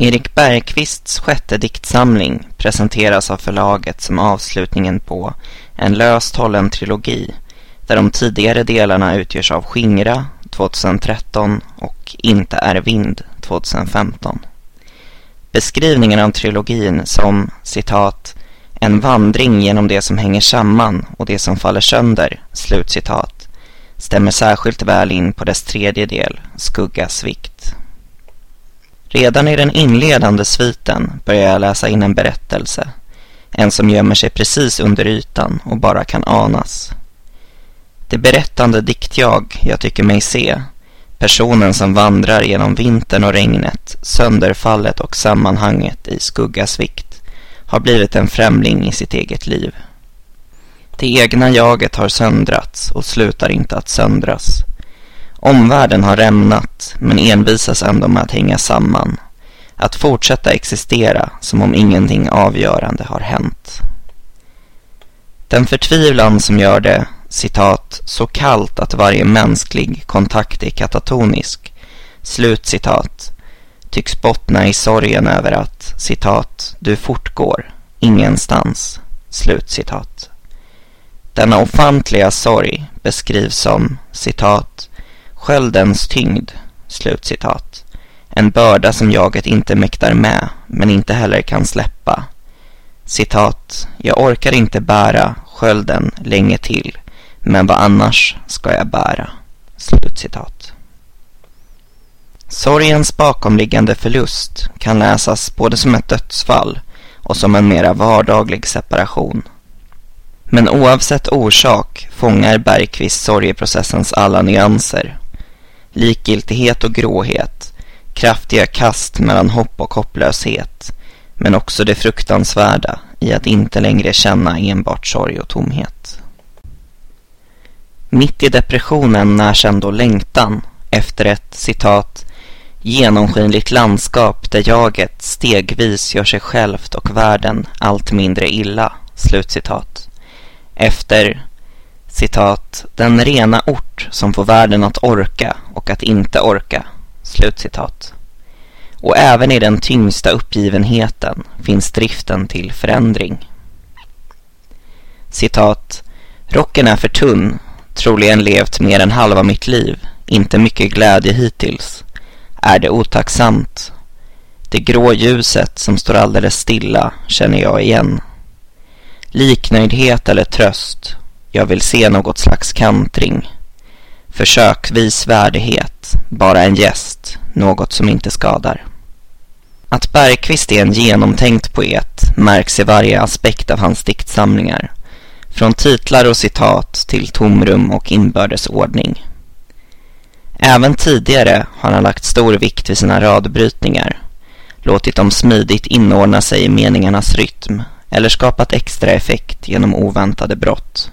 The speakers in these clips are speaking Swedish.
Erik Bergqvists sjätte diktsamling presenteras av förlaget som avslutningen på en löst hållen trilogi där de tidigare delarna utgörs av Skingra 2013 och Inte är vind 2015. Beskrivningen av trilogin som citat en vandring genom det som hänger samman och det som faller sönder, slutcitat, stämmer särskilt väl in på dess tredje del, Skugga, svikt. Redan i den inledande sviten börjar jag läsa in en berättelse. En som gömmer sig precis under ytan och bara kan anas. Det berättande diktjag jag tycker mig se, personen som vandrar genom vintern och regnet, sönderfallet och sammanhanget i skuggasvikt, har blivit en främling i sitt eget liv. Det egna jaget har söndrats och slutar inte att söndras. Omvärlden har rämnat men envisas ändå med att hänga samman. Att fortsätta existera som om ingenting avgörande har hänt. Den förtvivlan som gör det, citat, så kallt att varje mänsklig kontakt är katatonisk, slut citat, tycks bottna i sorgen över att, citat, du fortgår, ingenstans, slut citat. Denna ofantliga sorg beskrivs som, citat, sköldens tyngd, slutcitat. En börda som jaget inte mäktar med, men inte heller kan släppa. Citat, jag orkar inte bära skölden länge till, men vad annars ska jag bära? Slutcitat. Sorgens bakomliggande förlust kan läsas både som ett dödsfall och som en mera vardaglig separation. Men oavsett orsak fångar Bergqvist sorgeprocessens alla nyanser likgiltighet och gråhet, kraftiga kast mellan hopp och hopplöshet, men också det fruktansvärda i att inte längre känna enbart sorg och tomhet. Mitt i depressionen närs ändå längtan efter ett, citat, genomskinligt landskap där jaget stegvis gör sig självt och världen allt mindre illa, slutcitat. Efter citat, den rena ort som får världen att orka och att inte orka, slutcitat. Och även i den tyngsta uppgivenheten finns driften till förändring. Citat, rocken är för tunn, troligen levt mer än halva mitt liv, inte mycket glädje hittills. Är det otacksamt? Det grå ljuset som står alldeles stilla känner jag igen. Liknöjdhet eller tröst, jag vill se något slags kantring. Försökvis värdighet, bara en gäst, något som inte skadar. Att Bergqvist är en genomtänkt poet märks i varje aspekt av hans diktsamlingar. Från titlar och citat till tomrum och inbördesordning. Även tidigare har han lagt stor vikt vid sina radbrytningar, låtit dem smidigt inordna sig i meningarnas rytm eller skapat extra effekt genom oväntade brott.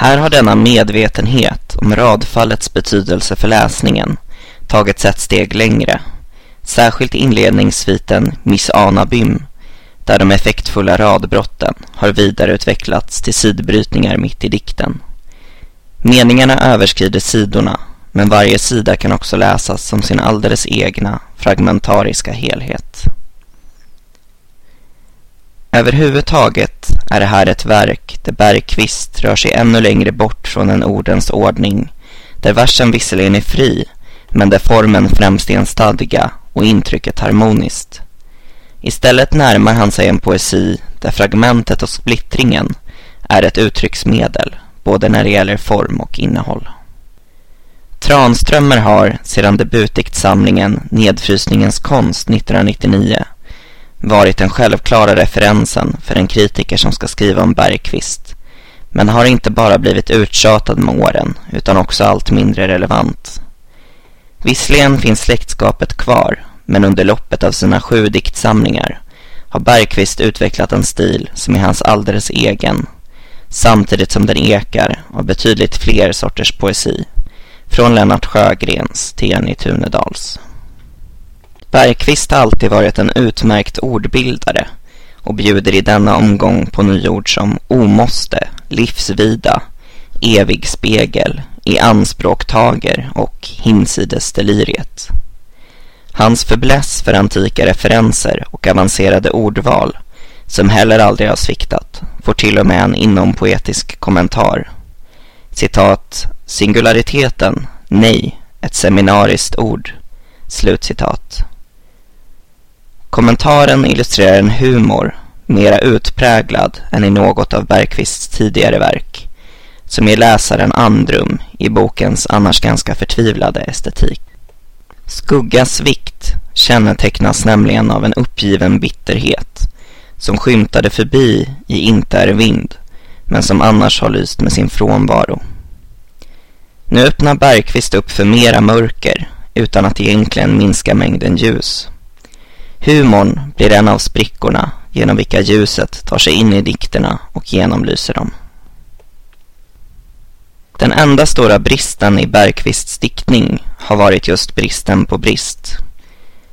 Här har denna medvetenhet om radfallets betydelse för läsningen tagits ett steg längre. Särskilt inledningssviten Miss Anabym, där de effektfulla radbrotten har vidareutvecklats till sidbrytningar mitt i dikten. Meningarna överskrider sidorna, men varje sida kan också läsas som sin alldeles egna fragmentariska helhet. Överhuvudtaget är det här ett verk där Bergqvist rör sig ännu längre bort från en ordens ordning, där versen visserligen är fri, men där formen främst är en stadga och intrycket harmoniskt. Istället närmar han sig en poesi där fragmentet och splittringen är ett uttrycksmedel, både när det gäller form och innehåll. Tranströmer har, sedan debutdiktsamlingen Nedfrysningens konst 1999, varit den självklara referensen för en kritiker som ska skriva om Bergqvist. Men har inte bara blivit uttjatad med åren utan också allt mindre relevant. Visserligen finns släktskapet kvar men under loppet av sina sju diktsamlingar har Bergqvist utvecklat en stil som är hans alldeles egen samtidigt som den ekar av betydligt fler sorters poesi från Lennart Sjögrens till Jenny Tunedals. Bergqvist har alltid varit en utmärkt ordbildare och bjuder i denna omgång på nyord som omåste, livsvida, evig spegel, i anspråktager och hinsides deliriet. Hans förbläss för antika referenser och avancerade ordval, som heller aldrig har sviktat, får till och med en inompoetisk kommentar. Citat, singulariteten, nej, ett seminariskt ord. Slutcitat. Kommentaren illustrerar en humor, mera utpräglad än i något av Bergqvists tidigare verk, som ger läsaren andrum i bokens annars ganska förtvivlade estetik. Skuggas vikt kännetecknas nämligen av en uppgiven bitterhet som skymtade förbi i Inte är vind men som annars har lyst med sin frånvaro. Nu öppnar Bergqvist upp för mera mörker utan att egentligen minska mängden ljus. Humorn blir en av sprickorna genom vilka ljuset tar sig in i dikterna och genomlyser dem. Den enda stora bristen i Bergqvists diktning har varit just bristen på brist.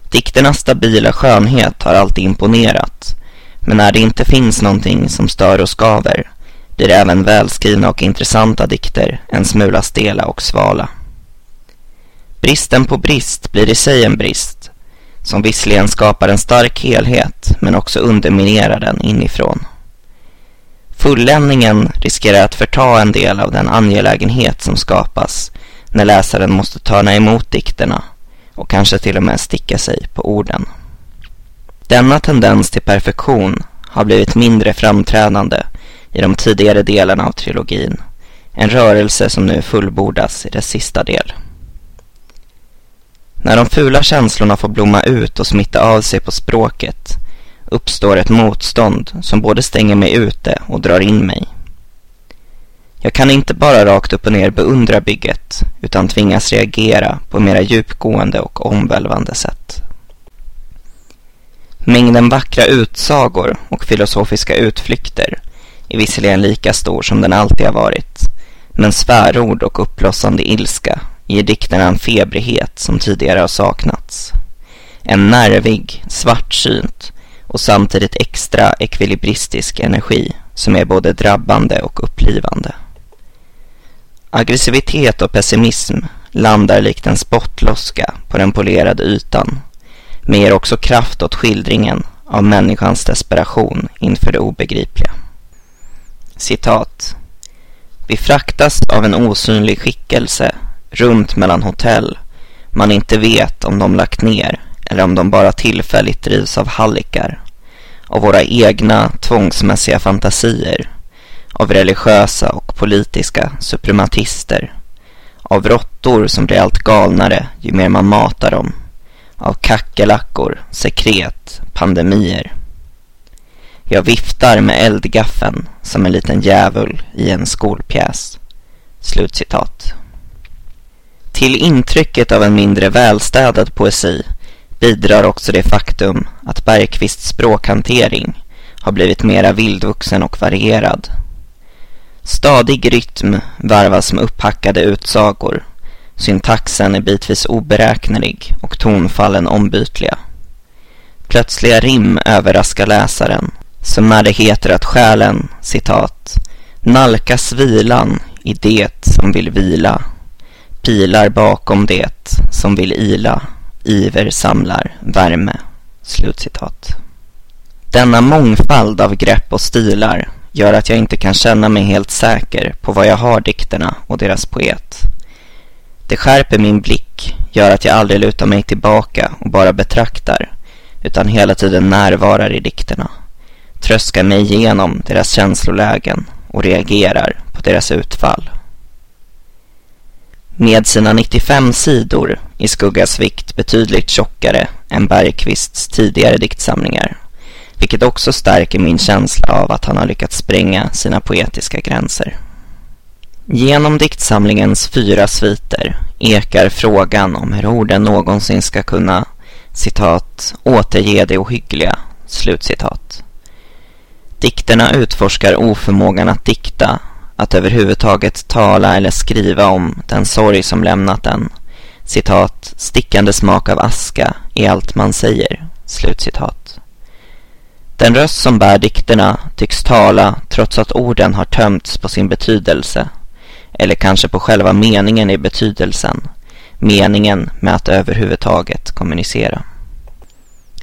Dikternas stabila skönhet har alltid imponerat, men när det inte finns någonting som stör och skaver blir även välskrivna och intressanta dikter en smula stela och svala. Bristen på brist blir i sig en brist, som visserligen skapar en stark helhet men också underminerar den inifrån. Fulländningen riskerar att förta en del av den angelägenhet som skapas när läsaren måste törna emot dikterna och kanske till och med sticka sig på orden. Denna tendens till perfektion har blivit mindre framträdande i de tidigare delarna av trilogin. En rörelse som nu fullbordas i dess sista del. När de fula känslorna får blomma ut och smitta av sig på språket uppstår ett motstånd som både stänger mig ute och drar in mig. Jag kan inte bara rakt upp och ner beundra bygget utan tvingas reagera på mera djupgående och omvälvande sätt. Mängden vackra utsagor och filosofiska utflykter är visserligen lika stor som den alltid har varit, men svärord och uppblossande ilska ger dikterna en febrighet som tidigare har saknats. En nervig, svartsynt och samtidigt extra ekvilibristisk energi som är både drabbande och upplivande. Aggressivitet och pessimism landar likt en spottloska på den polerade ytan men ger också kraft åt skildringen av människans desperation inför det obegripliga. Citat. Vi fraktas av en osynlig skickelse runt mellan hotell man inte vet om de lagt ner eller om de bara tillfälligt drivs av hallickar, av våra egna tvångsmässiga fantasier, av religiösa och politiska suprematister, av råttor som blir allt galnare ju mer man matar dem, av kackerlackor, sekret, pandemier. Jag viftar med eldgaffeln som en liten djävul i en skolpjäs. Slutcitat. Till intrycket av en mindre välstädad poesi bidrar också det faktum att Bergqvists språkhantering har blivit mera vildvuxen och varierad. Stadig rytm varvas med upphackade utsagor. Syntaxen är bitvis oberäknelig och tonfallen ombytliga. Plötsliga rim överraskar läsaren, som när det heter att själen, citat, nalkas vilan i det som vill vila pilar bakom det som vill ila, iver samlar värme. Slutcitat. Denna mångfald av grepp och stilar gör att jag inte kan känna mig helt säker på vad jag har dikterna och deras poet. Det skärper min blick, gör att jag aldrig lutar mig tillbaka och bara betraktar, utan hela tiden närvarar i dikterna, tröskar mig igenom deras känslolägen och reagerar på deras utfall. Med sina 95 sidor i Skuggas vikt betydligt tjockare än Bergqvists tidigare diktsamlingar. Vilket också stärker min känsla av att han har lyckats spränga sina poetiska gränser. Genom diktsamlingens fyra sviter ekar frågan om hur orden någonsin ska kunna citat, återge det ohyggliga, slutcitat. Dikterna utforskar oförmågan att dikta att överhuvudtaget tala eller skriva om den sorg som lämnat den. Citat, stickande smak av aska är allt man säger. Slutcitat. Den röst som bär dikterna tycks tala trots att orden har tömts på sin betydelse, eller kanske på själva meningen i betydelsen, meningen med att överhuvudtaget kommunicera.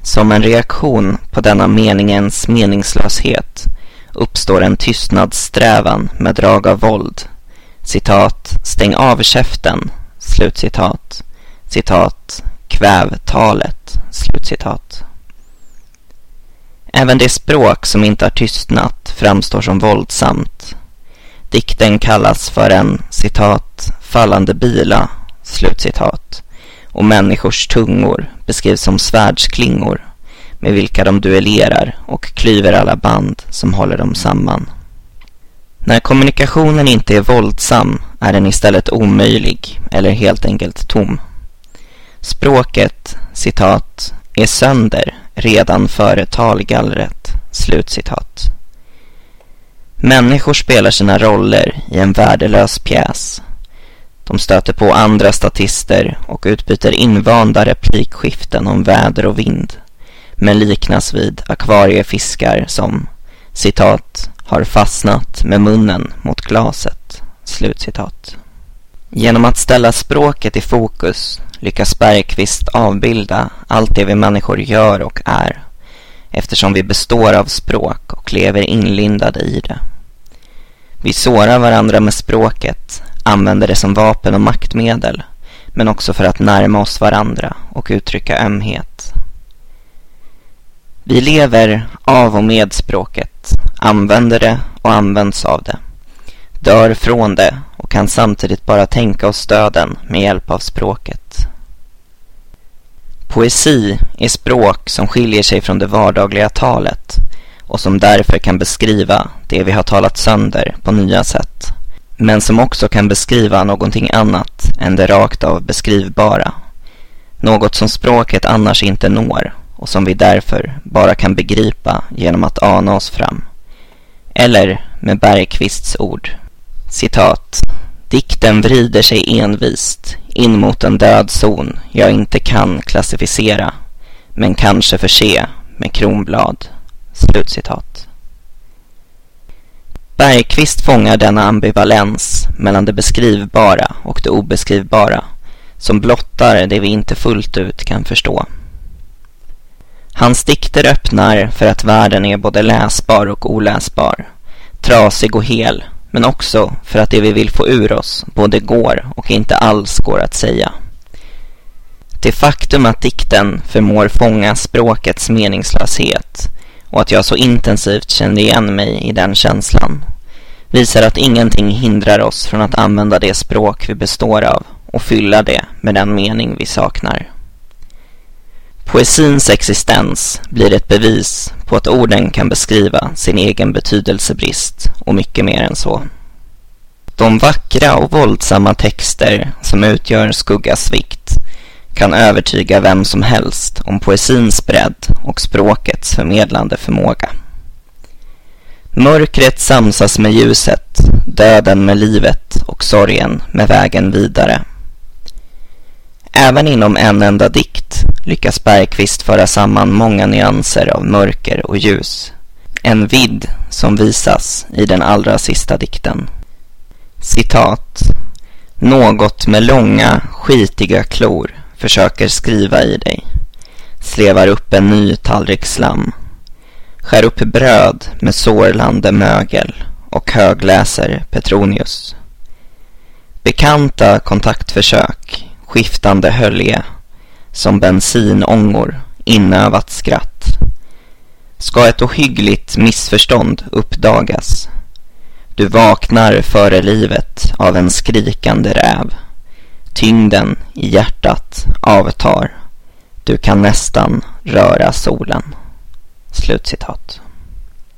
Som en reaktion på denna meningens meningslöshet uppstår en tystnadssträvan med drag av våld. Citat, stäng av käften, slutcitat. Citat, kväv talet, slutcitat. Även det språk som inte har tystnat framstår som våldsamt. Dikten kallas för en, citat, fallande bila, slutcitat. Och människors tungor beskrivs som svärdsklingor med vilka de duellerar och klyver alla band som håller dem samman. När kommunikationen inte är våldsam är den istället omöjlig eller helt enkelt tom. Språket, citat, är sönder redan före talgallret, slutcitat. Människor spelar sina roller i en värdelös pjäs. De stöter på andra statister och utbyter invanda replikskiften om väder och vind men liknas vid akvariefiskar som citat har fastnat med munnen mot glaset. Slutcitat. Genom att ställa språket i fokus lyckas Bergqvist avbilda allt det vi människor gör och är eftersom vi består av språk och lever inlindade i det. Vi sårar varandra med språket, använder det som vapen och maktmedel men också för att närma oss varandra och uttrycka ömhet. Vi lever av och med språket, använder det och används av det, dör från det och kan samtidigt bara tänka oss döden med hjälp av språket. Poesi är språk som skiljer sig från det vardagliga talet och som därför kan beskriva det vi har talat sönder på nya sätt, men som också kan beskriva någonting annat än det rakt av beskrivbara, något som språket annars inte når och som vi därför bara kan begripa genom att ana oss fram. Eller med Bergqvists ord. Citat. Dikten vrider sig envist in mot en död zon jag inte kan klassificera men kanske förse med kronblad. Slutcitat. Bergqvist fångar denna ambivalens mellan det beskrivbara och det obeskrivbara som blottar det vi inte fullt ut kan förstå. Hans dikter öppnar för att världen är både läsbar och oläsbar, trasig och hel, men också för att det vi vill få ur oss både går och inte alls går att säga. Det faktum att dikten förmår fånga språkets meningslöshet och att jag så intensivt kände igen mig i den känslan visar att ingenting hindrar oss från att använda det språk vi består av och fylla det med den mening vi saknar. Poesins existens blir ett bevis på att orden kan beskriva sin egen betydelsebrist och mycket mer än så. De vackra och våldsamma texter som utgör skuggas vikt kan övertyga vem som helst om poesins bredd och språkets förmedlande förmåga. Mörkret samsas med ljuset, döden med livet och sorgen med vägen vidare. Även inom en enda dikt lyckas Bergqvist föra samman många nyanser av mörker och ljus. En vidd som visas i den allra sista dikten. Citat. Något med långa, skitiga klor försöker skriva i dig. Slevar upp en ny tallrik slam. Skär upp bröd med sårlande mögel och högläser Petronius. Bekanta kontaktförsök skiftande hölje, som bensinångor, inövat skratt. Ska ett ohyggligt missförstånd uppdagas? Du vaknar före livet av en skrikande räv. Tyngden i hjärtat avtar. Du kan nästan röra solen. Slutcitat.